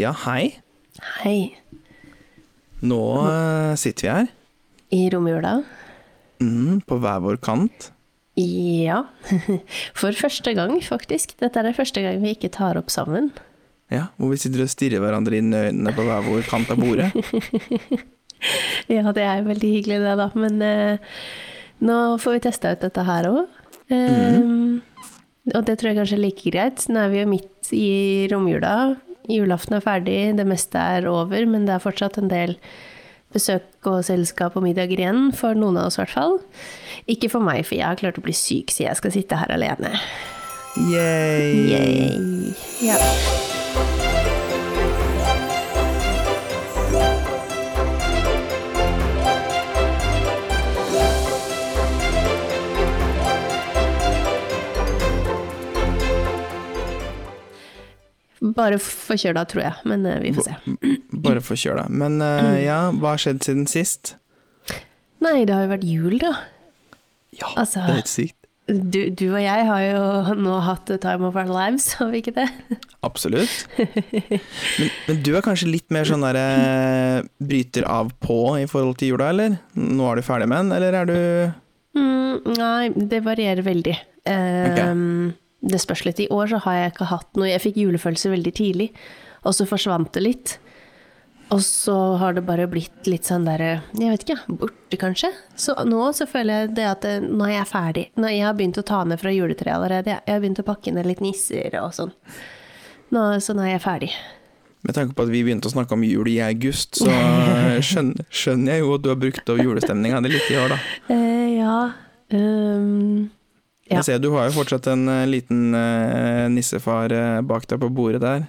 Ja, hei. Hei. Nå eh, sitter vi her, I romjula? mm, på hver vår kant. Ja. For første gang, faktisk. Dette er første gang vi ikke tar opp sammen. Ja, hvor vi sitter og stirrer hverandre inn i øynene på hver vår kant av bordet. Ja, det er veldig hyggelig det, da. Men eh, nå får vi testa ut dette her òg. Og det tror jeg kanskje er like greit. Nå er vi jo midt i romjula. Julaften er ferdig, det meste er over, men det er fortsatt en del besøk og selskap og middager igjen, for noen av oss i hvert fall. Ikke for meg, for jeg har klart å bli syk, så jeg skal sitte her alene. Yay! Yay. Ja. Bare forkjøla, tror jeg, men eh, vi får se. Bare forkjøla. Men uh, ja, hva har skjedd siden sist? Nei, det har jo vært jul, da. Ja, Altså- det er helt sykt. Du, du og jeg har jo nå hatt the time of our lives, har vi ikke det? Absolutt. Men, men du er kanskje litt mer sånn derre bryter av på i forhold til jula, eller? Nå er du ferdig med den, eller er du Mm, nei, det varierer veldig. Ehm, Det spørs litt. I år så har jeg ikke hatt noe Jeg fikk julefølelse veldig tidlig, og så forsvant det litt. Og så har det bare blitt litt sånn derre Jeg vet ikke, borte kanskje. Så nå så føler jeg det at nå er jeg ferdig. Når jeg har begynt å ta ned fra juletreet allerede. Jeg har begynt å pakke ned litt nisser og sånn. Nå, så nå er jeg ferdig. Med tanke på at vi begynte å snakke om jul i august, så skjønner, skjønner jeg jo at du har brukt av julestemninga di litt i år, da. Eh, ja ehm, Ja. Jeg ser du har jo fortsatt en eh, liten eh, nissefar eh, bak deg på bordet der.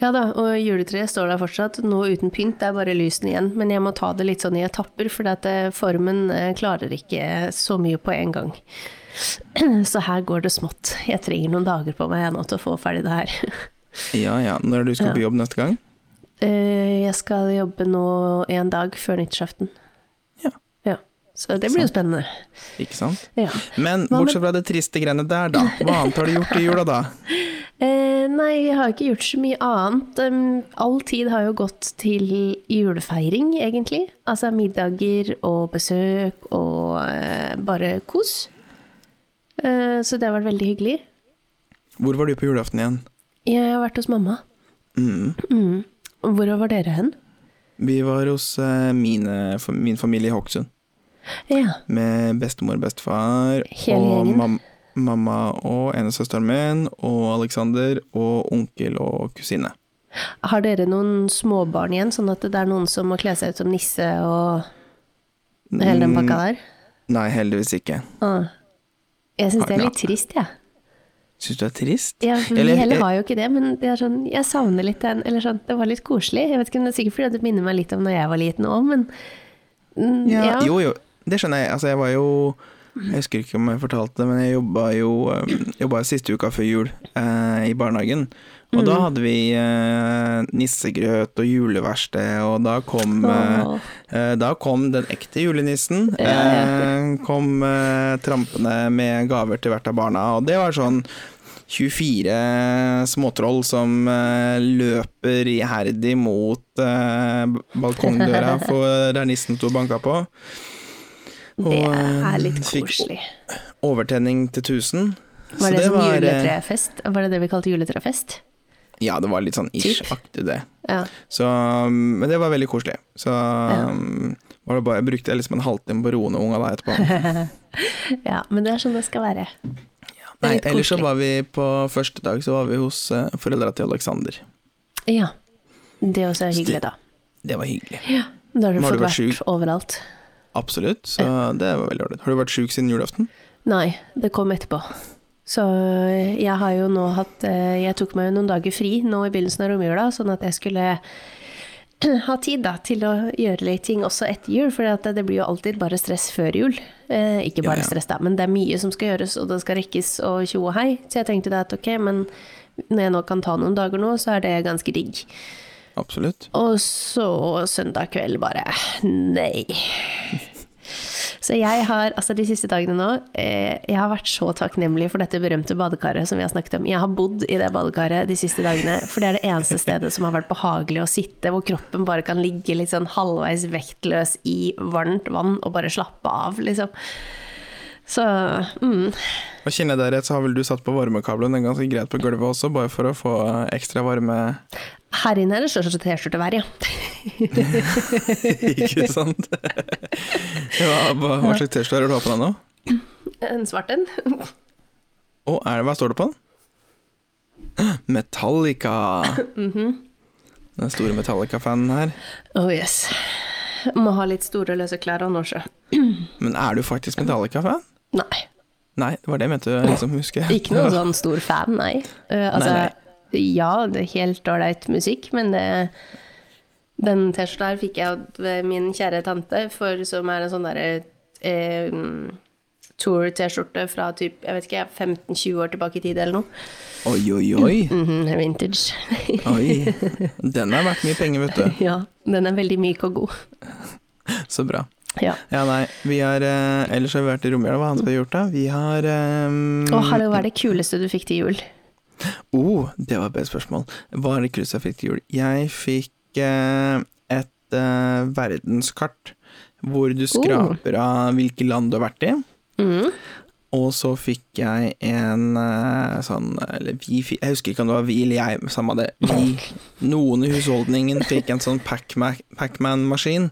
Ja da, og juletreet står der fortsatt, nå uten pynt, det er bare lysene igjen. Men jeg må ta det litt sånn i etapper, for formen klarer ikke så mye på en gang. Så her går det smått. Jeg trenger noen dager på meg nå til å få ferdig det her. Ja ja, når er det du skal på jobb neste gang? Jeg skal jobbe nå en dag før nyttårsaften. Så det blir jo spennende. Ikke sant? Ja. Men bortsett fra det triste greiene der, da. Hva annet har du gjort i jula, da? Eh, nei, jeg har ikke gjort så mye annet. Um, all tid har jo gått til julefeiring, egentlig. Altså middager og besøk og uh, bare kos. Uh, så det har vært veldig hyggelig. Hvor var du på julaften igjen? Jeg har vært hos mamma. Mm. Mm. Hvor var dere hen? Vi var hos uh, mine, min familie i Hokksund. Ja. Med bestemor bestefar. Og mam mamma og ene søsteren min, og Alexander, og onkel og kusine. Har dere noen småbarn igjen, sånn at det er noen som må kle seg ut som nisse og hele den pakka der? Nei, heldigvis ikke. Ah. Jeg syns det er litt trist, jeg. Syns du det er trist? Ja, vi Eller- heller var har jo ikke det, men det sånn, jeg savner litt den, eller sånn, det var litt koselig. Jeg vet ikke om det er sikkert fordi det minner meg litt om når jeg var liten òg, men mm, Ja, ja. Jo, jo, det skjønner jeg. Altså, jeg var jo Jeg husker ikke om jeg fortalte det, men jeg jobba jo um, jobba siste uka før jul eh, i barnehagen. Og da Mm. hadde vi eh, nissegrøt og juleverksted, og da kom eh, eh, Da kom den ekte julenissen. Eh, kom eh, trampende med gaver til hvert av barna, og det var sånn 24 småtroll som løper iherdig mot balkongdøra for der nissen sto og banka på. Det Og, det er litt fikk koselig. Overtenning til 1000. Var Så det, som var, eh, juletrefest? Var det det vi kalte juletrefest? Ja, det var litt sånn ish-aktig, det. Ja. Så, um, men det var veldig koselig. Så ja. var det bare, jeg brukte liksom en halvtime på å roe ned unga da etterpå. ja, men det er sånn det skal være. Det er Nei, litt ellers så var vi på første dag så var vi hos uh, foreldra til Alexander. Ja. Det også er Så hyggelig, da. Det var hyggelig. Ja. Da har du fått vært overalt. Absolutt. Så det var veldig ålreit. Har du vært sjuk siden julaften? Nei, det kom etterpå. Så jeg har jo nå hatt eh, Jeg tok meg jo noen dager fri nå i begynnelsen av romjula, sånn at jeg skulle ha tid da, til å gjøre litt ting også etter jul, for det blir jo alltid bare stress før jul. Eh, ikke Ja, bare ja. stress, da, men det er mye som skal gjøres, og det skal rekkes og tjo og hei. Så jeg tenkte da at ok, men når jeg nå kan ta noen dager nå, så er det ganske digg. Absolutt. Og så søndag kveld bare nei. Så jeg har, altså de siste dagene nå, eh, jeg har vært så takknemlig for dette berømte badekaret som vi har snakket om. Jeg har bodd i det badekaret de siste dagene, for det er det eneste stedet som har vært behagelig å sitte, hvor kroppen bare kan ligge litt sånn halvveis vektløs i varmt vann og bare slappe av, liksom. Så mm. Og kjenner jeg rett, så har vel du satt på varmekabelen ganske greit på gulvet også, bare for å få ekstra varme Her inne er det største T-skjortevær, ja. Ikke sant? hva, hva, hva slags T-skjorte har du på deg nå? En svart en. Å, er det, hva står det på den? Metallica. Den store Metallica-fanen her. Oh yes. Må ha litt store, løse klær og norske. Men er du faktisk Metallica-fan? Nei. Nei, det var det jeg mente liksom huske. Ikke noen sånn stor fan, nei. Uh, altså, Nei, ja, det er helt ålreit musikk, men det Den T-skjorta her fikk jeg av min kjære tante, for, som er en sånn derre eh, tour-T-skjorte fra typ, jeg vet ikke, 15-20 år tilbake i tid eller noe. Oi, oi, oi. Mhm, vintage. oi. Den er verdt mye penger, vet du. ja, den er veldig myk og god. Så bra. Ja. Ja, nei, vi har eh, Ellers har vi vært i Romjøla, hva annet har vi gjort da? Vi har um, Å, hallo, hva er det kuleste du fikk til jul? Oh, det var et bedre spørsmål. Hva er det kuleste jeg fikk til jul? Jeg fikk eh, et eh, verdenskart hvor du skraper av hvilke land du har vært i. Mm. Og så fikk jeg en eh, sånn Eller vi fikk Jeg husker ikke om det var vi eller jeg, samme det. Vi, noen i husholdningen fikk en sånn Pac-Ma- Pac-Man-maskin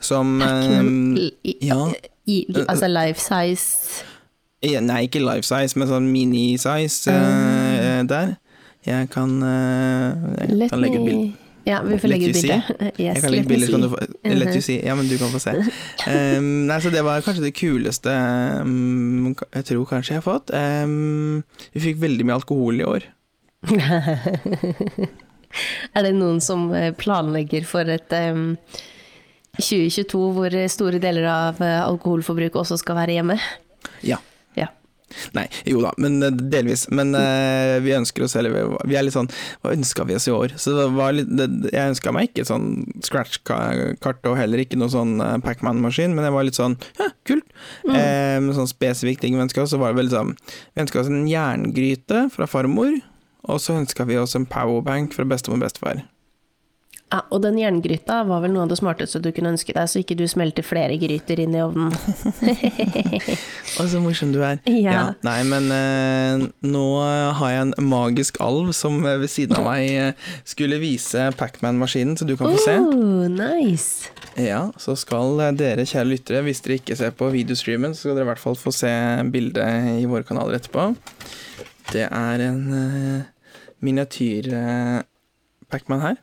som eh, ja. i, altså life size Nei, ikke life size, men sånn mini-size uh, der. Jeg kan, eh, jeg kan legge et bilde. Ja, vi får legge ut bilde. Yes, Jeg kan legge bilder, kan du see. få Let you see. Ja, men du kan få se. Um, nei, så det var kanskje det kuleste um, jeg tror kanskje jeg har fått. Um, vi fikk veldig mye alkohol i år. Er det noen som eh, planlegger for et 2022 hvor store deler av eh, alkoholforbruket også skal være hjemme? Ja. Ja. Nei, jo da, men eh, delvis. Men uh, vi ønsker oss eller Vi er litt sånn Hva ønska vi oss i år? Så det var litt det, Jeg ønska meg ikke sånn scratch-kart og heller ikke noe sånn Pacman-maskin, men jeg var litt sånn Ja, kult. Mm. men sånn spesifikt ting vi ønska oss, så var det vel sånn Vi ønska oss en jerngryte fra farmor, og så ønska vi oss en powerbank fra bestemor og bestefar. Ja, og den jerngryta var vel noe av det smarteste du kunne ønske deg, så ikke du smelter flere gryter inn i ovnen. Å, så morsom du er. Ja. Nei, men eh, nå har jeg en magisk alv som eh, ved siden av meg eh, skulle vise Pacman-maskinen, så du kan få se. Oh, nice. Ja, så skal eh, dere kjære lyttere, hvis dere ikke ser på videostreamen, så skal dere i hvert fall få se bildet i våre kanaler etterpå. Det er en eh, miniatyr-Pacman eh, her.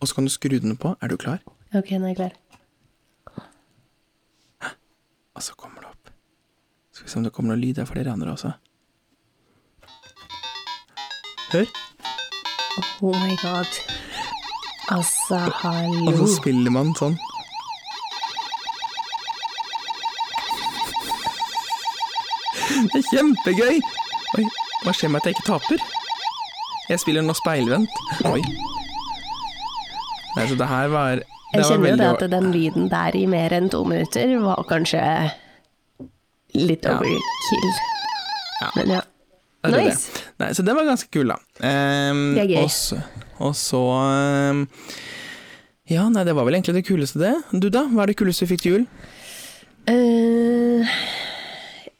Og så kan du skru den på. Er du klar? Ok, nå er jeg klar. Og så kommer det opp. Skal vi se om det kommer noe lyd. Det er flere andre også. Hør. Oh my god. Altså, Og så spiller man sånn. Det er kjempegøy! Oi, hva skjer med at jeg ikke taper? Jeg spiller nå speilvendt. Oi. Nei, så det her var det Jeg var kjenner jo det at den lyden der i mer enn to minutter var kanskje litt overkill. Ja. Men ja. Er det. Nice. Nei, så det var ganske kul, da. Um, Det er gøy. Og så, og så um, Ja, nei, det var vel egentlig det kuleste, det. Du, da? Hva er det kuleste du fikk til jul? Uh,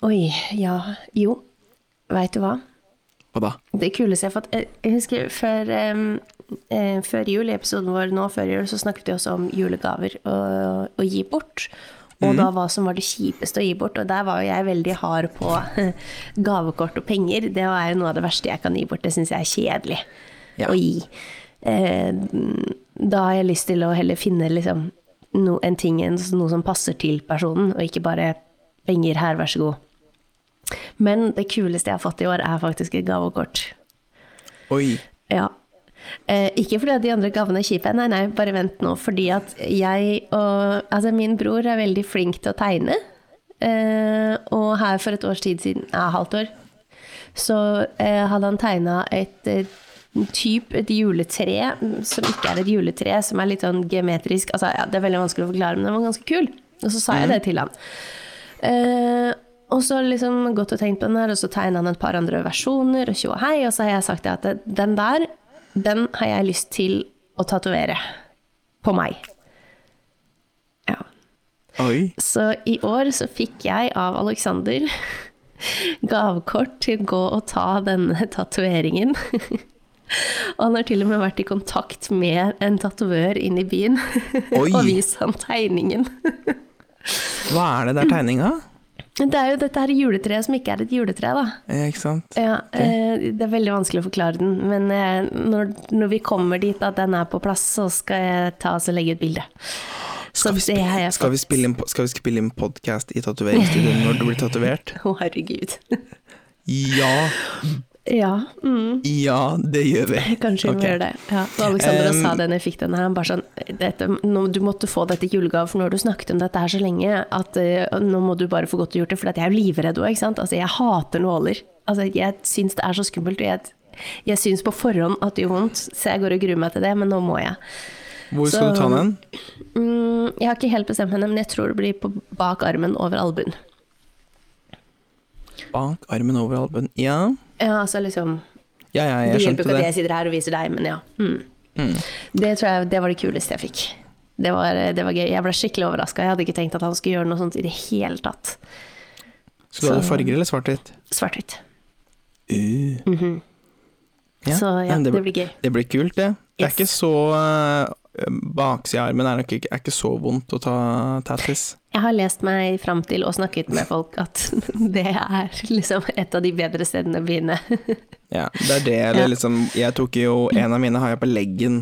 oi, ja Jo, veit du hva? Hva da? Det kuleste jeg har fått Jeg jeg husker før, em, eh, før jul, i episoden vår nå før jul, så snakket vi også om julegaver å, gi bort. Og da hva som var det kjipeste å gi bort. Og der var jo jeg veldig hard på gavekort og penger. Det er jo noe av det verste jeg kan gi bort. Det syns jeg er kjedelig Ja. å gi. Eh, da har jeg lyst til å heller finne liksom no, en ting, en, noe som passer til personen, og ikke bare penger her, vær så god. Men det kuleste jeg har fått i år, er faktisk et gavekort. Oi. Ja. Eh, ikke fordi at de andre gavene er kjipe, nei, nei, bare vent nå. Fordi at jeg og Altså, min bror er veldig flink til å tegne. Eh, og her for et års tid siden, ja, halvt år, så eh, hadde han tegna et eh, typ et juletre som ikke er et juletre, som er litt sånn geometrisk. Altså, ja, det er veldig vanskelig å forklare, men den var ganske kul. Og så sa jeg det til han. Eh, og så har liksom gått og tenkt på den her, og så tegna han et par andre versjoner, og tjo og hei, og så har jeg sagt at den der, den har jeg lyst til å tatovere på meg. Ja. Oi. Så i år så fikk jeg av Alexander gavekort til å gå og ta denne tatoveringen. Og han har til og med vært i kontakt med en tatovør inne i byen og vist han tegningen. Hva er det der tegninga? Det er jo dette her juletreet som ikke er et juletre, da. Ja, ikke sant? Ja, eh, det er veldig vanskelig å forklare den, men eh, når, når vi kommer dit at den er på plass, så skal jeg ta oss og legge ut bilde. Skal vi, spille, skal vi spille inn, skal vi spille inn podkast i tatoveringsstudioet når du blir tatovert? Å, herregud. Ja, Ja, mm. ja, det gjør vi. Kanskje vi okay. gjør det. Ja. Da Alexandra Um, sa det når jeg fikk den her, bare sånn dette, nå, Du måtte få dette i julegave, for nå har du snakket om dette her så lenge at uh, nå må du bare få godt gjort det, for jeg er jo livredd òg, ikke sant. Altså, jeg hater nåler. Altså, jeg syns det er så skummelt, og jeg, jeg syns på forhånd at det gjør vondt, så jeg går og gruer meg til det, men nå må jeg. Hvor skal Så- du ta den? Mm, jeg har ikke helt bestemt henne, men jeg tror det blir på bak armen over albuen. Bak armen over albuen. Ja, Ja, altså liksom ja, ja jeg Det hjelper ikke at jeg sitter her og viser deg, men ja. Mm. Mm. Det tror jeg det var det kuleste jeg fikk. Det var, det var gøy. Jeg ble skikkelig overraska. Jeg hadde ikke tenkt at han skulle gjøre noe sånt i det hele tatt. Skulle du ha det farger eller svart-hvitt? Svart-hvitt. Uh. Mhm. Ja, Så ja, det, det, blir gøy. det blir kult, det. Det er Yes. ikke så uh, Baksida av armen er ikke, er ikke så vondt å ta tattis. Jeg har lest meg fram til og snakket med folk at det er liksom et av de bedre stedene å begynne. Ja, det er det, eller Ja. liksom Jeg tok jo En av mine har jeg på leggen.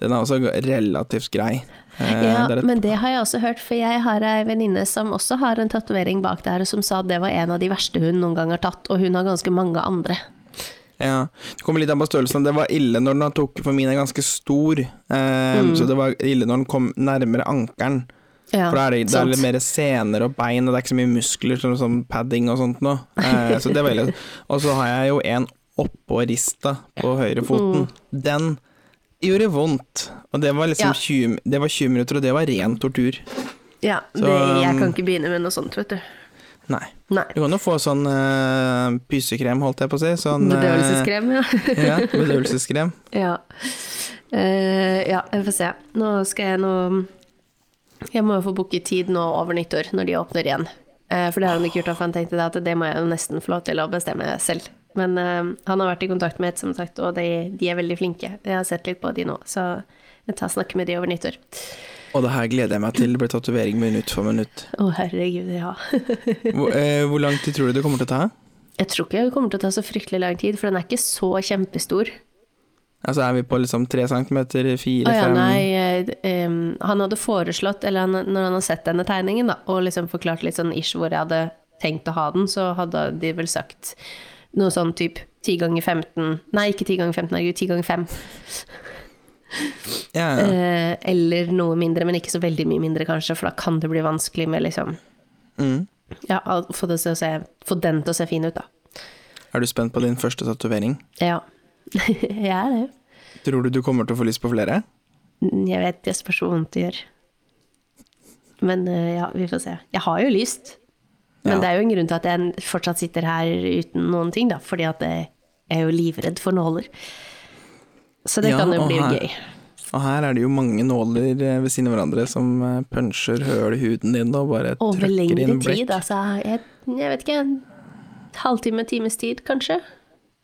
Den er også relativt grei. Eh, Ja, det men det har jeg også hørt, for jeg har ei venninne som også har en tatovering bak der, som sa at det var en av de verste hun noen gang har tatt, og hun har ganske mange andre. ja. Det kommer litt an på størrelsen. Det var ille når den tok For min er ganske stor, eh, Mm. så det var ille når den kom nærmere ankelen. Ja, For da er det, det er litt mer sener og bein, og det er ikke så mye muskler, som sånn padding og sånt noe. Eh, så det veldig Og så har jeg jo en oppå rista på høyrefoten. Mm. Den gjorde vondt. Og det var liksom Ja. 20, det var 20 minutter, og det var ren tortur. Ja, Så, det, jeg um, kan ikke begynne med noe sånt, vet du. Nei. Nei. Du kan jo få sånn uh, pysekrem, holdt jeg på å si. Sånn, eh, Bedøvelseskrem, ja. ja, bedøvelseskrem. ja. Uh, ja, jeg får se. Nå skal jeg nå Jeg må jo få booke tid nå over nyttår, når de åpner igjen. Eh, for det har han ikke gjort, for han tenkte at det må jeg jo nesten få lov til å bestemme selv. Men eh, han har vært i kontakt med et, som sagt, og de, de er veldig flinke. Jeg har sett litt på de nå, så jeg tar snakk med de over nyttår. Og det her gleder jeg meg til. Det blir tatovering minutt for minutt. Å, herregud, ja. Hvor, eh, hvor lang tid tror du det kommer til å ta? Jeg tror ikke det kommer til å ta så fryktelig lang tid, for den er ikke så kjempestor. Altså Er vi på liksom tre centimeter, fire, fem? ja, fem nei, eh, em, han hadde foreslått, eller han, når han har sett denne tegningen, da, og liksom forklart litt sånn ish hvor jeg hadde tenkt å ha den, så hadde de vel sagt noe sånn typ 10 ganger 15 Nei, ikke 10 ganger 15, herregud, 10 ganger 5. Ja, ja. Eh, eller noe mindre, men ikke så veldig mye mindre, kanskje, for da kan det bli vanskelig med liksom Mm. Ja, få, se, få den til å se fin ut, da. Er du spent på din første tatovering? Ja. jeg er det. Tror du du kommer til å få lyst på flere? Jeg vet det spørs hvor vondt det gjør. Men eh, ja, vi får se. Jeg har jo lyst. Men Ja. det er jo en grunn til at jeg fortsatt sitter her uten noen ting, da. Fordi at jeg er jo livredd for nåler. Så det Ja, kan jo bli her- gøy. Og her er det jo mange nåler eh, ved siden av hverandre som eh, puncher høl i huden din og bare Over trykker lengre tid, altså. Jeg, jeg vet ikke. En halvtime, times tid, kanskje.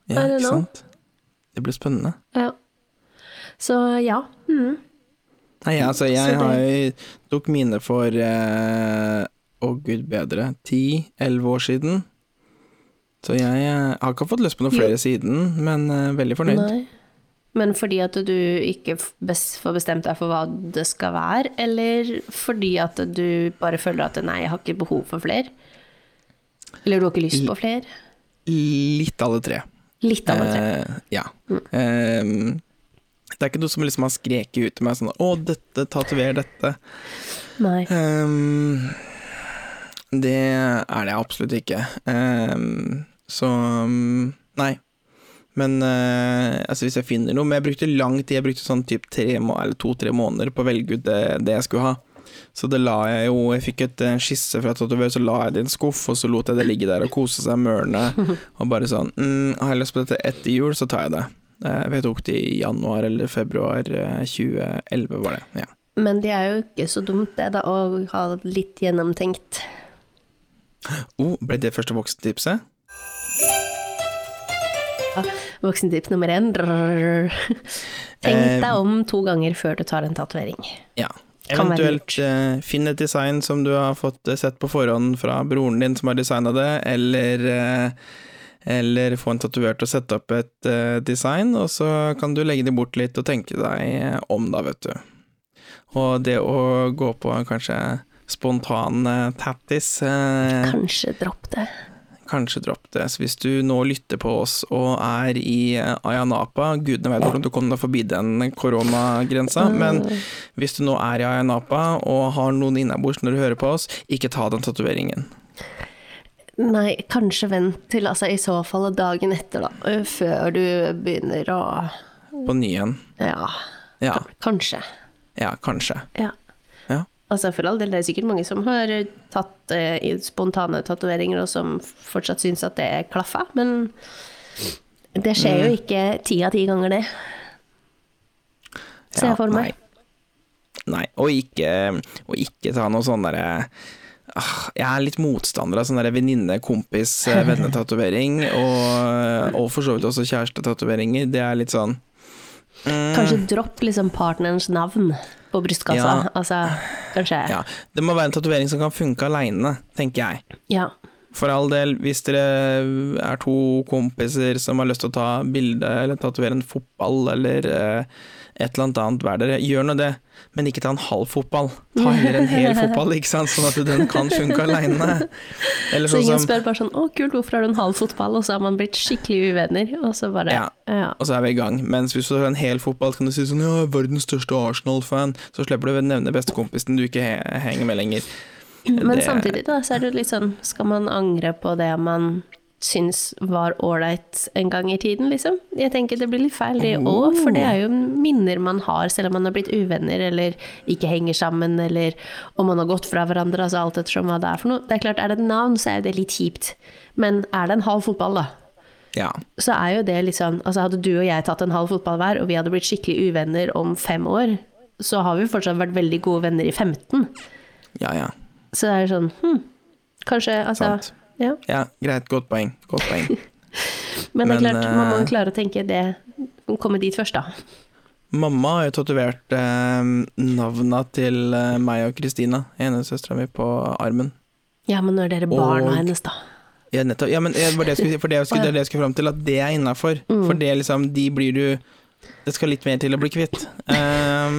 Ja, ikke sant? Det blir spennende. Ja. Så ja. Mm. Nei, altså, jeg det- har jo tok mine for eh, Å, gud bedre ti-elleve år siden. Så jeg eh, har ikke fått lyst på noe Jo. flere siden, men eh, veldig fornøyd. Nei. Men fordi at du ikke får bestemt deg for hva det skal være, eller fordi at du bare føler at nei, jeg har ikke behov for flere? Eller du har ikke lyst på flere? Litt alle tre. Litt det tre. Eh, ja. Eh, det er ikke noe som liksom har skreket ut til meg sånn Å, dette, tatover dette. Nei. Um, det er det absolutt ikke. Um, så um, nei. Men uh, altså hvis jeg finner noe Men jeg brukte lang tid, jeg brukte sånn typ tre må eller to-tre måneder på å velge ut det, det jeg skulle ha. Så det la jeg jo Jeg fikk et eh, skisse fra tatovør, så la jeg det i en skuff, og så lot jeg det ligge der og kose seg mørne. Og bare sånn mm, Har jeg lyst på dette etter jul, så tar jeg det. Eh, Jeg tok det i januar eller februar eh, 2011, var det. Ja. Men det er jo ikke så dumt, det, da, å ha litt gjennomtenkt. Oh, ble det første voksentipset? Voksentips nummer én. Tenk Eh, deg om to ganger før du tar en tatovering. Ja. Eventuelt eh, finn et design som du har fått eh, sett på forhånd fra broren din som har designa det, eller eh, eller få en tatovert og sette opp et uh, design, og så kan du legge det bort litt og tenke deg eh, om, da, vet du. Og det å gå på kanskje spontan uh, tattis uh, Kanskje dropp det. Kanskje dropp det. Så hvis du nå lytter på oss og er i Ayanapa, gudene vet hvordan du kom deg forbi den koronagrensa, men hvis du nå er i Ayanapa og har noen innabords når du hører på oss, ikke ta den tatoveringen. Nei, kanskje vent til altså, i så fall dagen etter, da. øh, Før du begynner å På ny igjen. Ja, Ja, kanskje. ja, kanskje. Ja. Ja. Altså for all del, det er sikkert mange som har tatt eh, spontane tatoveringer, og som fortsatt syns at det klaffa, men det skjer Mm. jo ikke ti av ti ganger, det. Ser Ja, for meg. Nei. nei. Og ikke, og ikke ta noe sånn derre Jeg er litt motstander av sånn derre venninne-kompis-vennetatovering, og, og for så vidt også kjærestetatoveringer. Det er litt sånn mm, Kanskje dropp liksom partnerens navn på brystkassa. Ja. Altså, kanskje. Ja, det må være en tatovering som kan funke aleine, tenker jeg. Ja. For all del, hvis dere er to kompiser som har lyst til å ta bilde eller tatovere en fotball eller eh, et eller annet hver dere, gjør nå det, men ikke ta en halv fotball. Ta heller en hel fotball, ikke sant, sånn at den kan funke aleine. Eller Så sånn ingen som spør bare sånn 'Å, kult, hvorfor har du en halv fotball?' Og så har man blitt skikkelig uvenner, og så bare Ja. ja. Og så er vi i gang. Mens hvis du har en hel fotball, kan du si sånn ja, verdens største Arsenal-fan, så slipper du å nevne bestekompisen du ikke henger med lenger. Men Det- samtidig, da, så er det litt sånn Skal man angre på det man syns var ålreit en gang i tiden, liksom? Jeg tenker det blir litt feil, det òg, for det er jo minner man har, selv om man har blitt uvenner eller ikke henger sammen, eller om man har gått fra hverandre, altså alt ettersom hva det er for noe. Det er klart, er det et navn, så er det litt kjipt. Men er det en halv fotball, da? Ja. så er jo det liksom Altså hadde du og jeg tatt en halv fotball hver, og vi hadde blitt skikkelig uvenner om fem år, så har vi fortsatt vært veldig gode venner i 15. Ja, ja. Så det er sånn hm, Kanskje Altså Sant. Ja. Ja, greit. Godt poeng. Godt poeng. Men det er Men, klart, man må eh, jo klare å tenke det Komme dit først, da. Mamma har jo tatovert eh, navna til eh, meg og Kristina, enesøstera mi, på armen. Ja, men nå er dere barna Og- hennes, da. Ja, nettopp. Ja, men det var det jeg skulle, for det, jeg skulle, det jeg skulle fram til, at det er innafor. Mm. For det liksom, de blir du Det skal litt mer til å bli kvitt. Um,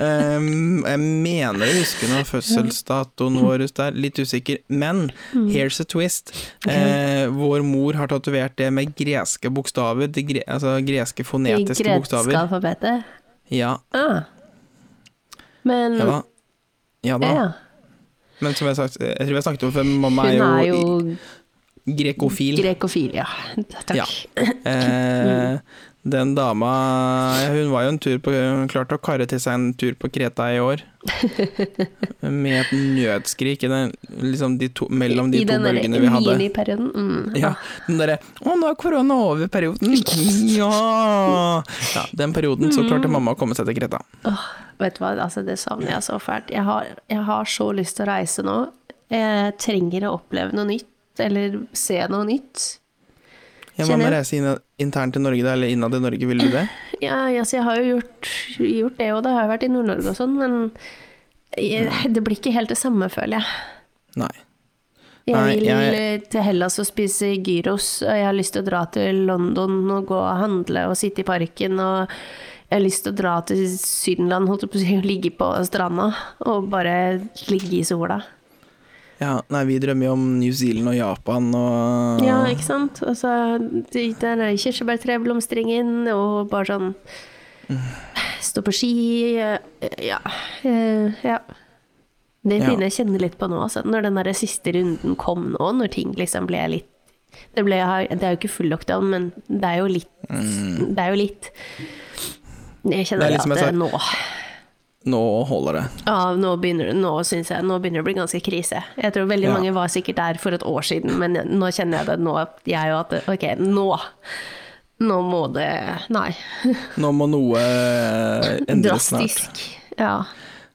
um, jeg mener å huske noe fødselsdatoen vår der, litt usikker. Men Mm. here's a twist. Eh, vår mor har tatovert det med greske bokstaver, de gre, altså greske fonetiske greske bokstaver. alfabetet. Ja, Ah. Men ja da. Ja da. ja. Men som jeg, sagt, jeg tror jeg snakket om før, mamma Hun er jo, er jo grekofil. grekofil, ja. Takk. Ja. Eh, den dama Hun var jo en tur på Hun klarte å karre til seg en tur på Kreta i år. Med et nødskrik i den, liksom de to, mellom de I to bølgene vi hadde. miniperioden. Mm. Ja, den derre 'Å, nå er korona over'-perioden. Ja! ja! Den perioden så klarte mamma å komme seg til Kreta. Oh, vet du hva, altså det savner jeg så fælt. Jeg har, jeg har så lyst til å reise nå. Jeg trenger å oppleve noe nytt, eller se noe nytt. Ja, hva med jeg. reiser internt til Norge, da, eller innad i Norge, vil du det? Ja, altså jeg har jo gjort, gjort det, det har jeg vært i Nord-Norge og sånn, men jeg, det blir ikke helt det samme, føler jeg. Nei. Jeg Nei, vil jeg- til Hellas og spise gyros, og jeg har lyst til å dra til London og gå og handle og sitte i parken, og jeg har lyst til å dra til Sydenland, holdt jeg på å si, og ligge på stranda og bare ligge i sola. Ja, nei, vi drømmer jo om New Zealand og Japan og Ja, ikke sant? Altså, det- der er kirsebærtreblomstringen, og bare sånn Stå på ski eh, Ja. eh, ja. Det Ja. begynner jeg å kjenne litt på nå, altså. Når den der siste runden kom nå, når ting liksom ble litt Det, ble, det er jo ikke full lockdown, men det er jo litt Det er jo litt Jeg Mm. Det kjenner er det litt at det nå nå holder det. Ja, nå begynner, nå jeg nå begynner det å bli ganske krise. Jeg tror veldig Ja. mange var sikkert der for et år siden, men nå kjenner jeg det nå, jeg jo at ok, nå Nå må det Nei. Nå må noe endres Drastisk. snart. Drastisk. Ja.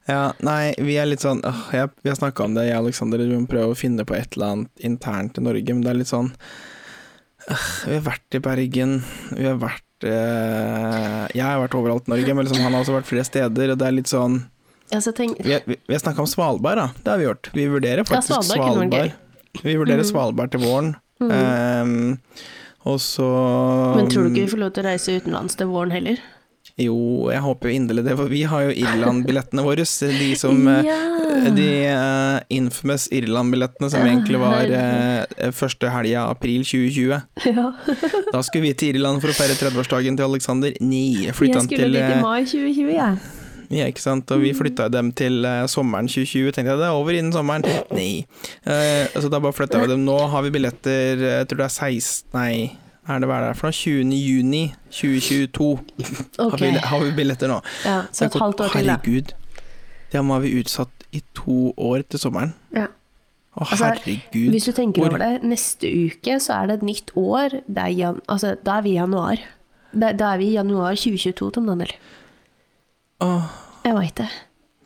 Ja, nei, vi er litt sånn øh, jeg, Vi har snakka om det, jeg og Aleksander. Vi må prøve å finne på et eller annet internt i Norge, men det er litt sånn øh, Vi har vært i Bergen, vi har vært eh, Jeg har vært overalt i Norge, men liksom, han har også vært flere steder, og det er litt sånn Altså, tenk, Vi, vi, vi har snakka om Svalbard, da. Det har vi gjort. Vi vurderer faktisk Svalbard Svalbard. Vi vurderer Mm. Svalbard til våren. Ehm, og så men tror du ikke vi får lov til å reise utenlands til våren heller? Jo, jeg håper jo inderlig det, for vi har jo Irland-billettene våre. De som eh, Ja. De uh, infamous Irland-billettene som egentlig var uh, første helga april 2020. Ja. Da skulle vi til Irland for å feire 30-årsdagen til Alexander. Nei, flytta han skulle dit i mai 2020, jeg. Ja, ikke sant. Og vi flytta dem til uh, sommeren 2020. Tenkte jeg det er over innen sommeren. Nei. Uh, så da bare flytta vi dem. Nå har vi billetter, jeg tror det er 16 Nei, er det hva er det noe? 20. juni 2022 har, vi, har vi billetter nå. Ja, så et halvt år til, da. Herregud. Det må vi utsatt i to år til sommeren. Ja. Å, Altså, herregud. Hvis du tenker over det, neste uke så er det et nytt år. Er jan altså, da er vi i januar. Da, da er vi i januar 2022, Tom Daniel. Åh, Jeg veit det.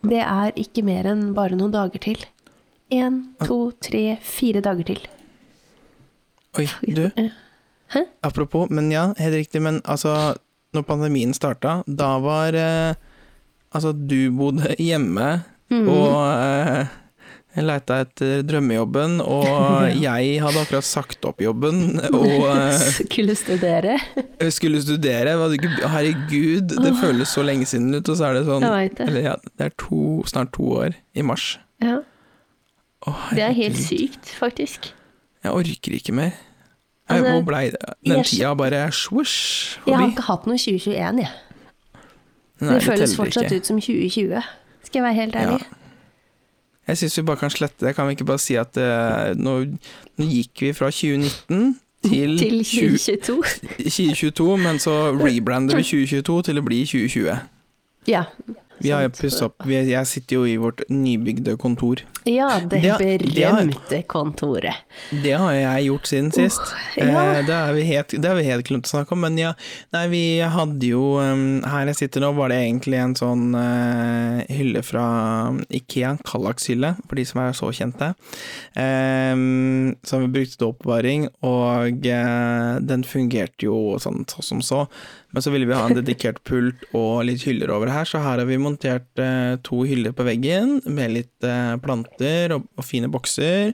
Det er ikke mer enn bare noen dager til. Én, to, tre, fire dager til. oi, du. Hæ? Apropos, men ja, helt riktig. Men altså, når pandemien starta, da var eh, Altså, du bodde hjemme, mm. og eh, leita etter drømmejobben, og jeg hadde akkurat sagt opp jobben, og eh, Skulle studere. skulle studere. Ikke, herregud, det føles så lenge siden ut, og så er det sånn det. Eller ja, det er to, snart to år i mars. Ja, Oh, det er helt sykt, faktisk. Jeg orker ikke mer. Altså, hvor blei det? Den tida bare swoosh Jeg har ikke hatt noe 2021, jeg. Nei, det føles fortsatt ikke. ut som 2020. Skal jeg være helt ærlig. Jeg syns vi bare kan slette det. Kan vi ikke bare si at uh, nå, nå gikk vi fra 2019 til, Til 20 2022. 2022, men så rebrander vi 2022 til å bli 2020. Ja. Vi har jo pussa opp Jeg sitter jo i vårt nybygde kontor. Ja, det Det berømte kontoret. Det har jeg gjort siden sist. ja. Eh, det, har vi helt, helt glemt å snakke om, men ja. Nei, vi hadde jo um, Her jeg sitter nå, var det egentlig en sånn uh, hylle fra Ikea, Kallax-hylle, for de som er så kjente, um, som vi brukte til oppbevaring, og uh, den fungerte jo sånn så som så. Men så ville vi ha en dedikert pult og litt hyller over her, så her har vi montert eh, to hyller på veggen med litt eh, planter og, og fine bokser.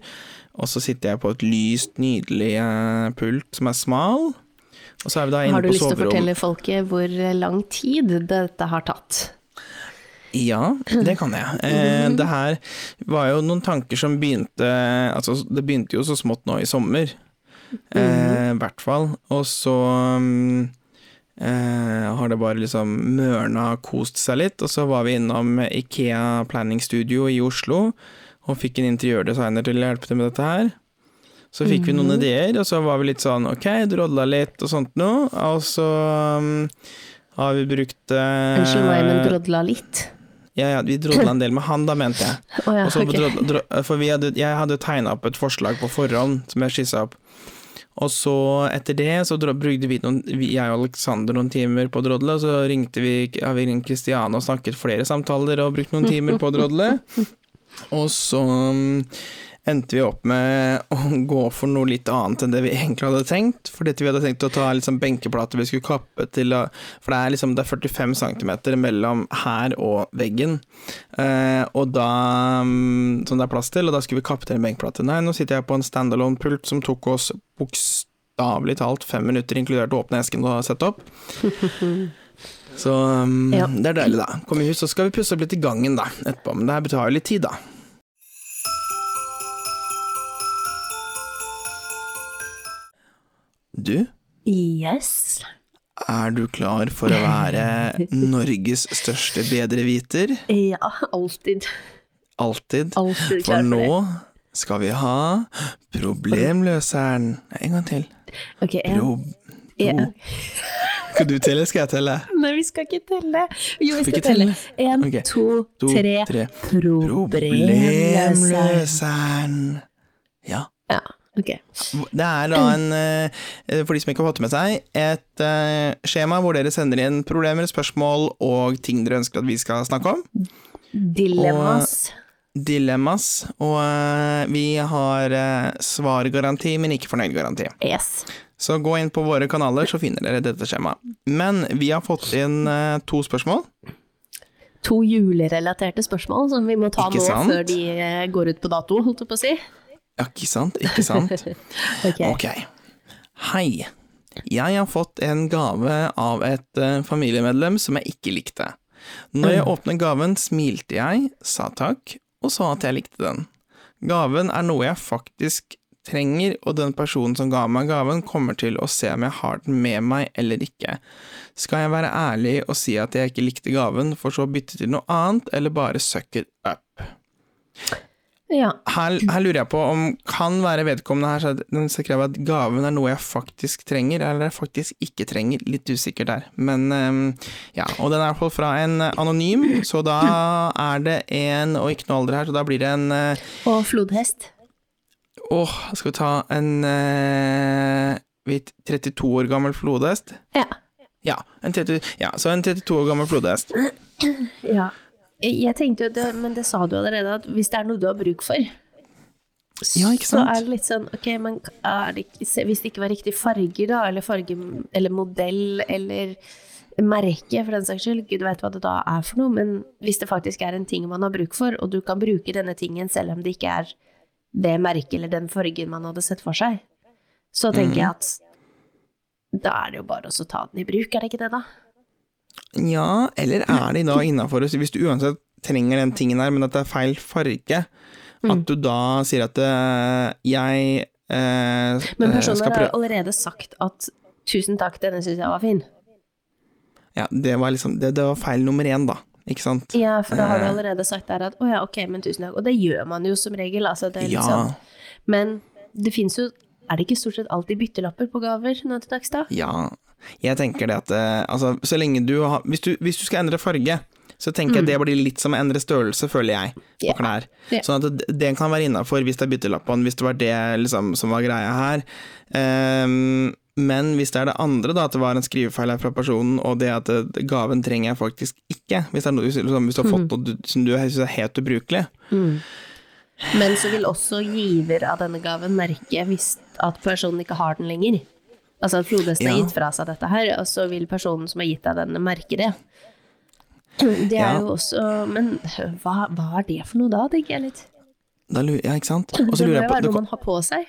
Og så sitter jeg på et lyst, nydelig eh, pult som er smal. Og så er vi da inne Har du lyst til å fortelle folket hvor lang tid dette har tatt? Ja, det kan jeg. Eh, det her var jo noen tanker som begynte Altså, det begynte jo så smått nå i sommer. eh, I hvert fall. Og så mm, eh, har det bare liksom mørna kost seg litt. Og så var vi innom Ikea Planning Studio i Oslo og fikk en interiørdesigner til å hjelpe til med dette her. Så fikk vi noen ideer, og så var vi litt sånn ok, drodla litt og sånt noe. Og så um, har vi brukt eh, Unnskyld meg, men drodla litt? Ja, ja, vi drodla en del med han, da, mente jeg. Oh, ja, Og så ok. drodla- dro- for vi hadde, jeg hadde tegna opp et forslag på forhånd, som jeg skissa opp. Og så, etter det, så brukte vi noen, jeg og Aleksander noen timer på å drodle, og så ringte vi, ja, vi ringte Kristiane og snakket flere samtaler og brukte noen timer på å drodle. Og så um, endte vi opp med å gå for noe litt annet enn det vi egentlig hadde tenkt. For dette vi hadde tenkt å ta liksom benkeplater vi skulle kappe til For det er liksom det er 45 cm mellom her og veggen. Eh, og da um, Som det er plass til, og da skulle vi kappe til en benkeplate. Nei, nå sitter jeg på en standalone-pult som tok oss bokstavelig talt fem minutter, inkludert å åpne esken og sette opp. Så um, Ja. det er deilig, da. Kom i hus, så skal vi pusse opp litt i gangen da, etterpå. Men det her jo litt tid, da. Du, Yes. er du klar for å være Norges største bedreviter? Ja, alltid. Alltid. Alltid For for nå skal vi ha Problemløseren. En gang til. Ok, en, Pro En. Skal du telle, skal jeg telle? Nei, vi skal ikke telle. Jo, vi Skal telle. telle? En, Ok. to, To, tre. Problemløseren. Ja. Ja, ok. Det er da en, eh, for de som ikke har fått det med seg, et eh, skjema hvor dere sender inn problemer, spørsmål og ting dere ønsker at vi skal snakke om. Dilemmas. Dilemmas. Og eh, vi har svargaranti, men ikke fornøyd-garanti. Yes. Så gå inn på våre kanaler, så finner dere dette skjemaet. Men vi har fått inn to spørsmål. To julerelaterte spørsmål som vi må ta nå før de går ut på dato, holdt jeg på å si. Ja, ikke sant? Ikke sant? Ok. Ok. Hei. Jeg har fått en gave av et eh, familiemedlem som jeg ikke likte. Når jeg åpnet gaven, smilte jeg, sa takk, og sa at jeg likte den. Gaven er noe jeg faktisk trenger, og den personen som ga meg gaven, kommer til å se om jeg har den med meg eller ikke. Skal jeg være ærlig og si at jeg ikke likte gaven, for så å bytte til noe annet, eller bare suck it up? Ja. her, her lurer jeg på om kan være vedkommende her, krever den skrev at gaven er noe jeg faktisk trenger, eller jeg faktisk ikke trenger. Litt usikker der. Men ehm, ja, og den er i hvert fall fra en anonym, så da er det en, og ikke noe alder her, så da blir det en eh, Og flodhest. Åh, skal vi ta en eh, vet, 32 år gammel flodhest? Ja. Ja, en 30, ja, så en 32 år gammel flodhest. ja. Jeg tenkte jo, det, men det sa du allerede, at hvis det er noe du har bruk for, Ja, så er det litt sånn, ok, men det, hvis det ikke var riktig farger da, eller farge, eller modell, eller merke, for den saks skyld, gud vet hva det da er for noe, men hvis det faktisk er en ting man har bruk for, og du kan bruke denne tingen selv om det ikke er det merket eller den fargen man hadde sett for seg, så tenker jeg at da er det jo bare å ta den i bruk, er det ikke det da? Ja, eller er de da innafor Hvis du uansett trenger den tingen her, men at det er feil farge, Mm. at du da sier at eh, jeg eh, Men eh, personen har allerede sagt at tusen takk, denne synes jeg var fin. Ja, det var liksom det, det var feil nummer én, da. Ikke sant? Ja, for da har du Eh. allerede sagt der at å ja, ok, men tusen takk. Og det gjør man jo som regel, altså. Det er litt Ja. sånn. Men det fins jo Er det ikke stort sett alltid byttelapper på gaver nå til dags, da? Ja. Jeg tenker det at eh, altså, så lenge du har hvis du, hvis du skal endre farge, så tenker jeg det blir litt som å endre størrelse, føler jeg, på yeah. Klær. Sånn at det, kan være innafor hvis det er byttelappen, hvis det var det liksom, som var greia her. Um, men hvis det er det andre, da, at det var en skrivefeil her fra personen, og det at gaven trenger jeg faktisk ikke, hvis, det er noe, liksom, hvis du har fått noe som du syns er helt ubrukelig, Men så vil også giver av denne gaven merke hvis at personen ikke har den lenger. Altså at flodhesten har gitt fra seg dette her, og så vil personen som har gitt deg denne, merke det. Det er Ja. jo også Men hva, hva er det for noe da, tenker jeg litt. da ja, ikke sant? Også Det må jo være noe man har på seg.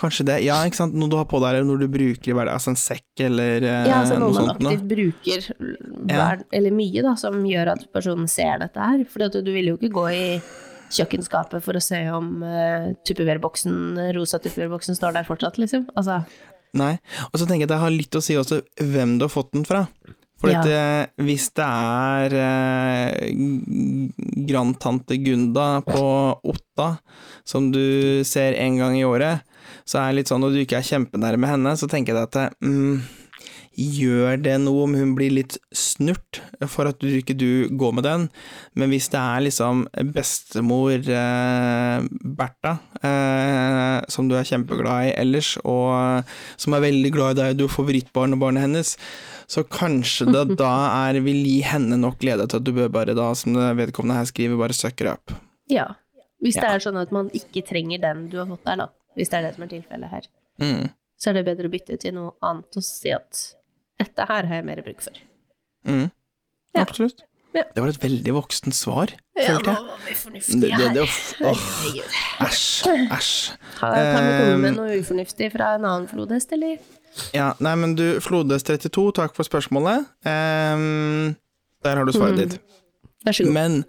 Kanskje det, ja, ikke sant, noe du har på deg, eller noe du bruker i hverdagen, altså en sekk eller eh, Ja, altså noe noe man sånt noe. aktivt bruker Ja. hver, eller mye, da, som gjør at personen ser dette her. For du vil jo ikke gå i kjøkkenskapet for å se om uh, tupperware-boksen, rosa tupperware-boksen står der fortsatt, liksom. Altså, Nei, og så tenker jeg at det har litt å si også hvem du har fått den fra. For Ja. at, eh, hvis det er eh, grandtante Gunda på Otta, som du ser en gang i året, så er det litt sånn, når du ikke er kjempenærme henne, så tenker jeg at mm, Gjør det noe om hun blir litt snurt for at du ikke du går med den? Men hvis det er liksom bestemor eh, Bertha, eh, som du er kjempeglad i ellers, og eh, som er veldig glad i deg, du er favorittbarnet og barnet hennes, så kanskje det da er vil gi henne nok glede til at du bør bare da, som vedkommende her skriver, bare sucker up. ja. Hvis det Ja. er sånn at man ikke trenger den du har fått der, da. Hvis det er det som er tilfellet her. Mm. Så er det bedre å bytte til noe annet og si at dette her har jeg mer bruk for. Mm. Ja. Absolutt. Ja. Det var et veldig voksent svar, Ja, følte nå var vi fornuftige her. æsj, æsj. Kan jeg vi komme med Um, noe ufornuftig fra en annen flodhest, eller? Ja, nei, men du, Flodhest32, takk for spørsmålet. Um, der har du svaret mm. ditt. Vær så god. Men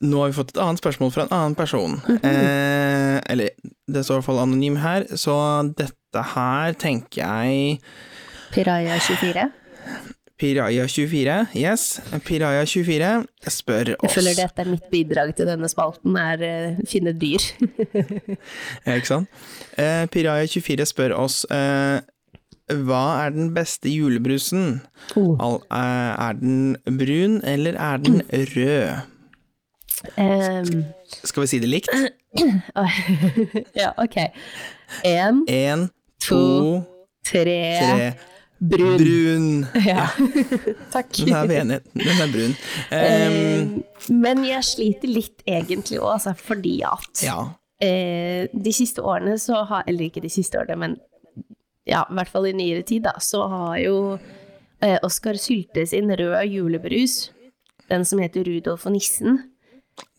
nå har vi fått et annet spørsmål fra en annen person. Mhm. eh, eller, det står i hvert fall anonym her, så dette her tenker jeg Piraya 24. Piraya24, yes. Piraya24 spør oss Jeg føler dette er mitt bidrag til denne spalten, er uh, finne dyr. Ja, ikke sant? Uh, Piraya24 spør oss uh, hva er den beste julebrusen? Oh. Eh, Er den brun, eller er den rød? Um. Skal vi si det likt? ja, ok. Én, To, to, tre, tre. Brun. Brun. Ja. Takk. Den er vi enige. Den er brun. Ehm, men jeg sliter litt egentlig òg, altså, fordi at ja. eh, de siste årene så har Eller ikke de siste årene, men ja, i hvert fall i nyere tid, da, så har jo eh, Oskar Sylte sin rød julebrus, den som heter Rudolf og nissen,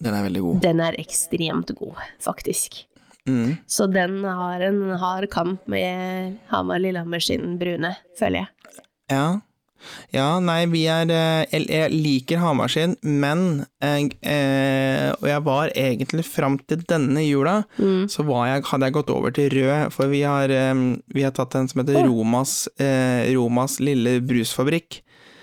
Den er veldig god. den er ekstremt god, faktisk. Mm. Så den har en hard kamp med Hamar-Lillehammer sin brune, føler jeg. Ja. Ja, nei, vi er eh, Jeg, liker Hamar sin, men jeg, eh, Og jeg var egentlig fram til denne jula, Mm. så var jeg, hadde jeg gått over til rød, for vi har, eh, vi har tatt en som heter. Romas, eh, Romas lille brusfabrikk.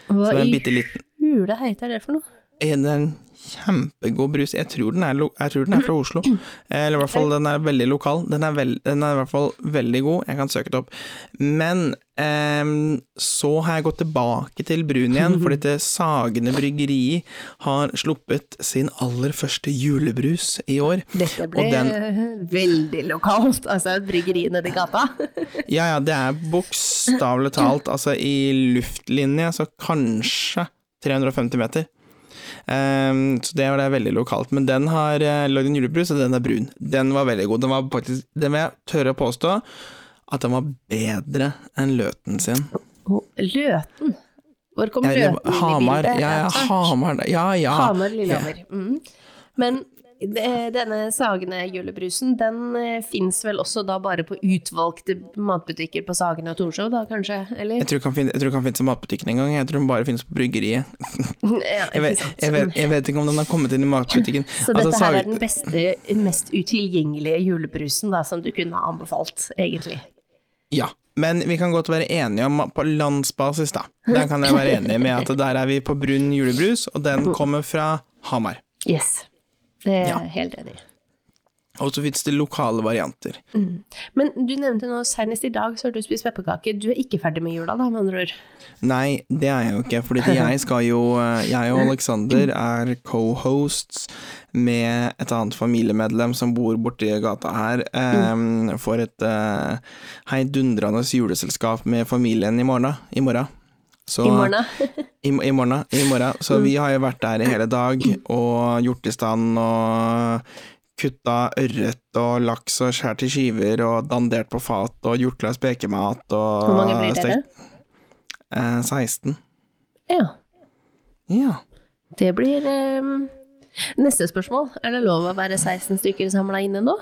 Hva i hule heter det for noe? Eh, Det er en kjempegod brus. Jeg tror den er, jeg tror den er fra Oslo. Eh, Eller i hvert fall den er veldig lokal. Den er, veld, den er i hvert fall veldig god. Jeg kan søke det opp. Men ehm, så har jeg gått tilbake til brun igjen, fordi det Sagene Bryggeri har sluppet sin aller første julebrus i år. Dette ble den- veldig lokalt, altså bryggeriet bryggeri nedi gata. Ja, ja, det er bokstavelig talt, altså i luftlinje, så kanskje 350 meter. Ehm, så det var det veldig lokalt. Men den har uh, lagd en julebrus, og den er brun. Den var veldig god. Den var faktisk, den vil jeg tørre å påstå, at den var bedre enn løten sin. Løten. Hvor kom Løten inn i Hamar, bildet? ja, ja. Hamar, ja, ja. Hamar, Lillehammer. Mm. Men denne Sagene julebrusen, den eh, fins vel også da bare på utvalgte matbutikker på Sagene og Torshov, da kanskje? Eller? Jeg tror, ikke han finnes i matbutikken engang, jeg tror den bare finnes på bryggeriet. Ja, Jeg vet, jeg, vet, jeg vet ikke om den har kommet inn i matbutikken. Så dette Altså, her er den beste, mest utilgjengelige julebrusen da, som du kunne ha anbefalt, egentlig. Ja, men vi kan godt være enige om på landsbasis, da. Der kan jeg være enig med at der er vi på brun julebrus, og den kommer fra Hamar. Yes. Det er Ja. helt enig. Og så fins det lokale varianter. Men du nevnte nå senest i dag så har du spist pepperkaker. Du er ikke ferdig med jula, da, med andre ord? Nei, det er jeg jo ikke, fordi jeg skal jo Jeg og Alexander er co-hosts med et annet familiemedlem som bor borti gata her, um, for et uh, heidundrende juleselskap med familien i morgen. I morgen. Så, I morgen? I, I morgen, i morgen. Så vi har jo vært der i hele dag og gjort i stand og kutta ørret og laks og skåret i skiver og dandert på fat og gjort løs spekemat og Hvor mange blir dere? Eh, 16. Ja. Ja. Det blir eh, Neste spørsmål. Er det lov å være 16 stykker samla inne nå?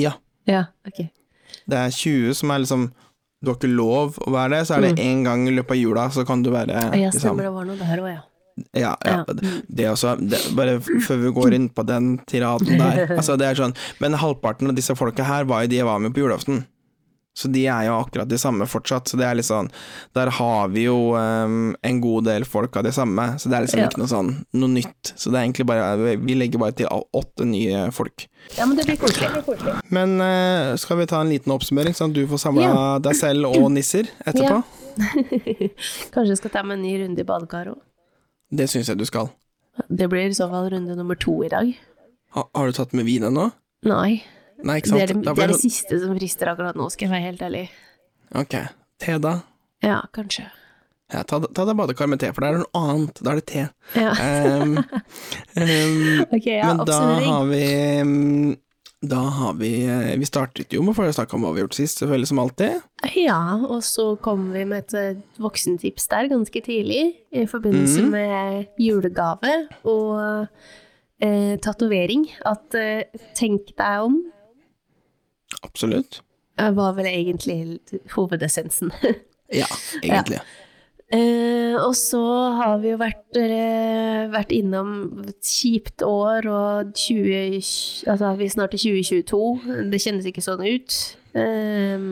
ja. Ja, ok. Det er 20 som er liksom Du har ikke lov å være det, så er det én gang i løpet av jula, så kan du være Mm. Ja, liksom, stemmer, det var noe der òg, ja. Ja, ja. Det også det, Bare før vi går inn på den tiraden der. Altså, det er sånn Men halvparten av disse folka her var jo de jeg var med på julaften. Så de er jo akkurat de samme fortsatt. Så det er litt sånn Der har vi jo um, en god del folk av de samme, så det er liksom Ja. ikke noe sånn noe nytt. Så det er egentlig bare Vi legger bare til åtte nye folk. Ja, men det blir koselig. Men uh, skal vi ta en liten oppsummering, sånn at du får samla Ja. deg selv og nisser etterpå? Kanskje jeg skal ta meg en ny runde i badekaret òg. Det syns jeg du skal. Det blir i så fall runde nummer to i dag. Ha, har du tatt med vin ennå? Nei, Nei, ikke det er det, det, er det siste som frister akkurat nå, skal jeg være helt ærlig. Ok. Te, da? Ja, kanskje. Ja, ta, ta deg badekar med te, for det er noe annet. Da er det te. Ja. Um, um, Ok, ja, men da har vi Da har vi eh, Vi startet jo med å snakke om hva vi har gjort sist, selvfølgelig som alltid. Ja, og så kom vi med et eh, voksentips der ganske tidlig, i forbindelse mm. med julegave og eh, tatovering. At eh, tenk deg om, Absolutt. Det var vel egentlig hovedessensen. Ja, egentlig. Eh, og så har vi jo vært, eh, vært innom et kjipt år og 20, altså vi er snart i 2022. Det kjennes ikke sånn ut. Eh,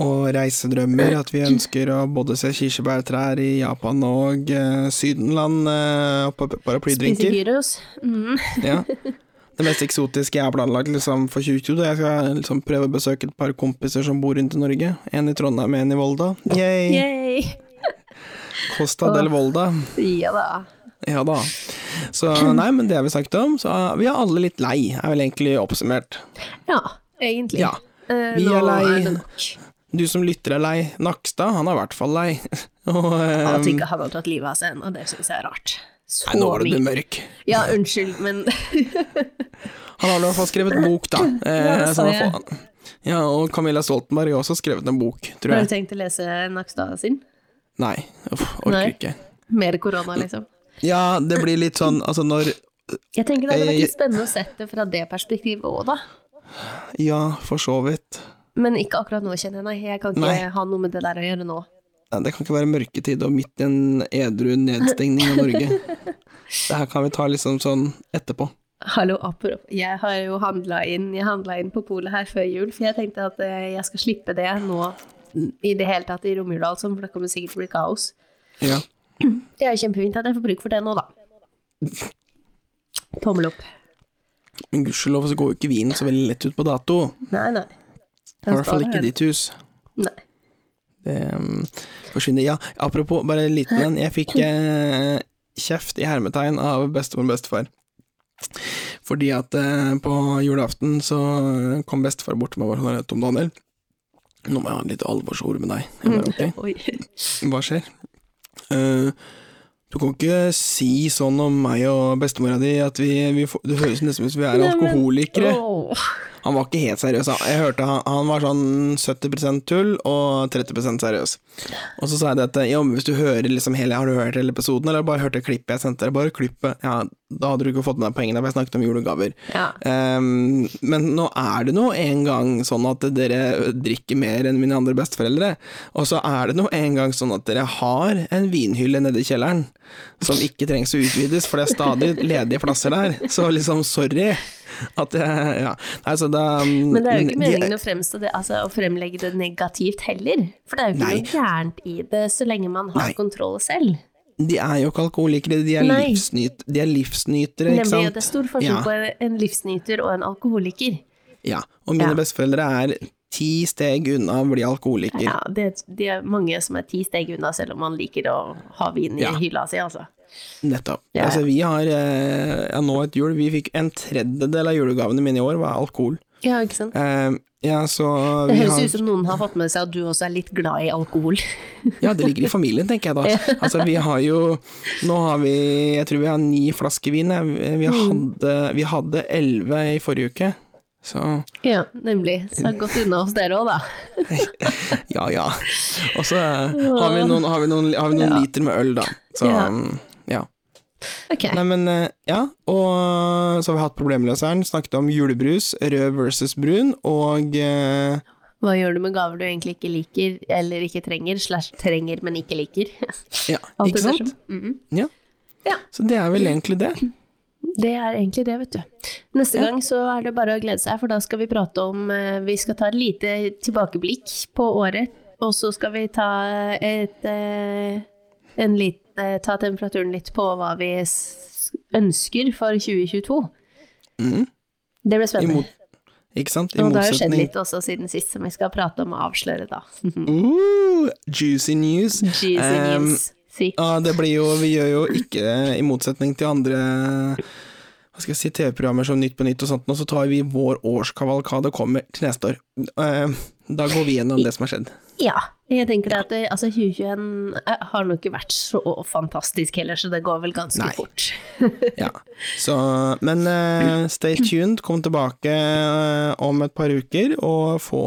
Og reisedrømmer, at vi ønsker å både se kirsebærtrær i Japan og eh, Sydenland, eh, og paraplydrinker. spise gyros. Mm. Ja. det mest eksotiske jeg har planlagt liksom, for 2022. Jeg skal liksom, prøve å besøke et par kompiser som bor rundt i Norge. En i Trondheim, en i Volda. Yay! Yay! Costa del Volda. Ja da. Ja da. Så nei, men det har vi snakket om. Så vi er alle litt lei, er vel egentlig oppsummert. Ja, egentlig. Ja. Eh, Vi er lei. Du som lytter er lei. Nakstad, han er i hvert fall lei. Og um, At ikke han har tatt livet av seg ennå, det syns jeg er rart. Så Nei, nå var du mørk. Ja, unnskyld, men Han har i hvert fall skrevet bok, da. Eh, Ja, jeg. ja, og Camilla Stoltenberg har også skrevet en bok, tror jeg. har du tenkt å lese Nakstad sin? Nei, uff, orker Nei. ikke. Mer korona, liksom. Ja, det blir litt sånn, altså når Jeg tenker det hadde vært Eh, litt spennende å sette det fra det perspektivet òg, da. Ja, for så vidt. Men ikke akkurat nå, kjenner jeg. Nei, jeg kan ikke Nei. ha noe med det der å gjøre nå. Det kan ikke være mørketid og midt i en edru nedstengning av Norge. Det her kan vi ta liksom sånn etterpå. Hallo, apropos. Jeg har jo handla inn, inn på polet her før jul, for jeg tenkte at eh, jeg skal slippe det nå i det hele tatt i romjula, altså, for det kommer sikkert til å bli kaos. Ja. Det er jo kjempefint at jeg får bruk for det nå, da. Tommel opp. Men gudskjelov så går jo ikke vinen så veldig lett ut på dato. Nei, nei. I hvert fall ikke i ditt hus. Nei. Det um, forsvinner. Ja, apropos, bare en liten en. Jeg fikk eh, kjeft i hermetegn av bestemor og bestefar. Fordi at eh, på julaften så kom bestefar bort til meg og var sånn Tom Daniel, nå må jeg ha litt alvorsord med deg. Jeg bare, ok, hva skjer? Uh, du kan ikke si sånn om meg og bestemora di at vi, vi får, Det høres nesten ut som vi er Nei, men- alkoholikere. Han var ikke helt seriøs. Jeg hørte han, han var sånn 70% tull og 30% seriøs. Og så sa jeg det at ja, hvis du hører liksom hele Har du hørt hele episoden, eller bare hørte klippet jeg sendte deg? Bare klippet. Ja, da hadde du ikke fått med deg poengene, for jeg snakket om julegaver. Ja. Um, men nå er det nå en gang sånn at dere drikker mer enn mine andre besteforeldre. Og så er det nå en gang sånn at dere har en vinhylle nede i kjelleren som ikke trengs å utvides, for det er stadig ledige plasser der. Så liksom, sorry. At jeg Ja. Altså, da Men det er jo ikke de- meningen å fremstå det, altså å fremlegge det negativt heller. For det er jo ikke Nei. noe gærent i det, så lenge man har Nei. kontroll selv. De er jo ikke alkoholikere, de er, livsnyt, de er livsnytere, ikke Nemlig, sant? Nemlig, det er stor forskjell Ja. på en livsnyter og en alkoholiker. Ja, og mine Ja. besteforeldre er ti steg unna å bli alkoholiker. Ja, det, det er mange som er ti steg unna, selv om man liker å ha vin i Ja. hylla si, altså. Nettopp. Ja, ja. Altså, vi har eh, ja, nå et jul, vi fikk en tredjedel av julegavene mine i år var alkohol. Ja, ikke sant? Eh, ja, så Det høres har, ut som noen har fått med seg at du også er litt glad i alkohol. Ja, det ligger i familien, tenker jeg da. Altså, vi har jo Nå har vi Jeg tror vi har ni flasker vin. Vi Mm. hadde Vi hadde elleve i forrige uke. Så Ja, nemlig. Så godt har gått unna hos dere òg, da. ja, ja. Og så eh, har vi noen, har vi noen, har vi noen Ja. liter med øl, da. Så Ja. mm, ja. Okay. Nei, men eh, ja. Og så har vi hatt problemløseren. Snakket om julebrus, rød versus brun, og eh, Hva gjør du med gaver du egentlig ikke liker, eller ikke trenger, slash trenger, men ikke liker? Ja, ikke sant? sant? -hmm. Ja. Ja. Så det er vel egentlig det. Det er egentlig det, vet du. Neste Ja. gang så er det bare å glede seg, for da skal vi prate om eh, Vi skal ta et lite tilbakeblikk på året, og så skal vi ta et eh, en lit, eh, Ta temperaturen litt på hva vi ønsker for 2022. Mm. Det blir spennende. Imot, ikke sant? I og det har jo skjedd litt også siden sist, som vi skal prate om og avsløre, da. uh, Juicy news. Juicy Um, news. Si. Ja, det blir jo Vi gjør jo ikke, i motsetning til andre hva skal jeg si, TV-programmer som Nytt på Nytt og sånt, og så tar vi vår årskavalkade kommer til neste år. Eh, Da går vi gjennom det som har skjedd. Ja. Jeg tenker at det, altså 2021 eh, har nok ikke vært så fantastisk heller, så det går vel ganske Nei. fort. Ja. Så, men uh, stay tuned, kom tilbake uh, om et par uker og få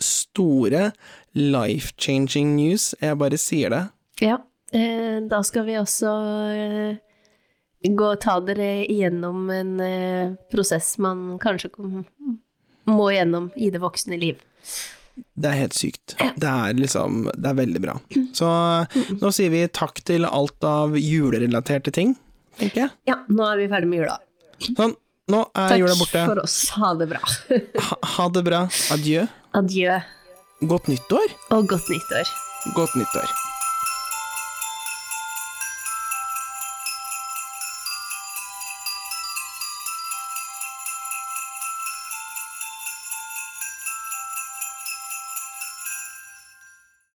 store life-changing news. Jeg bare sier det. Ja. Eh, da skal vi også eh, gå og ta dere igjennom en eh, prosess man kanskje må gjennom i det voksne liv. Det er helt sykt. Det er liksom Det er veldig bra. Så nå sier vi takk til alt av julerelaterte ting, tenker jeg. Ja, nå er vi ferdig med jula. Sånn, nå er jula Takk for oss. Ha det bra. Ha, ha det bra. Adjø. Adjø Godt nyttår. og godt nyttår. Godt nyttår.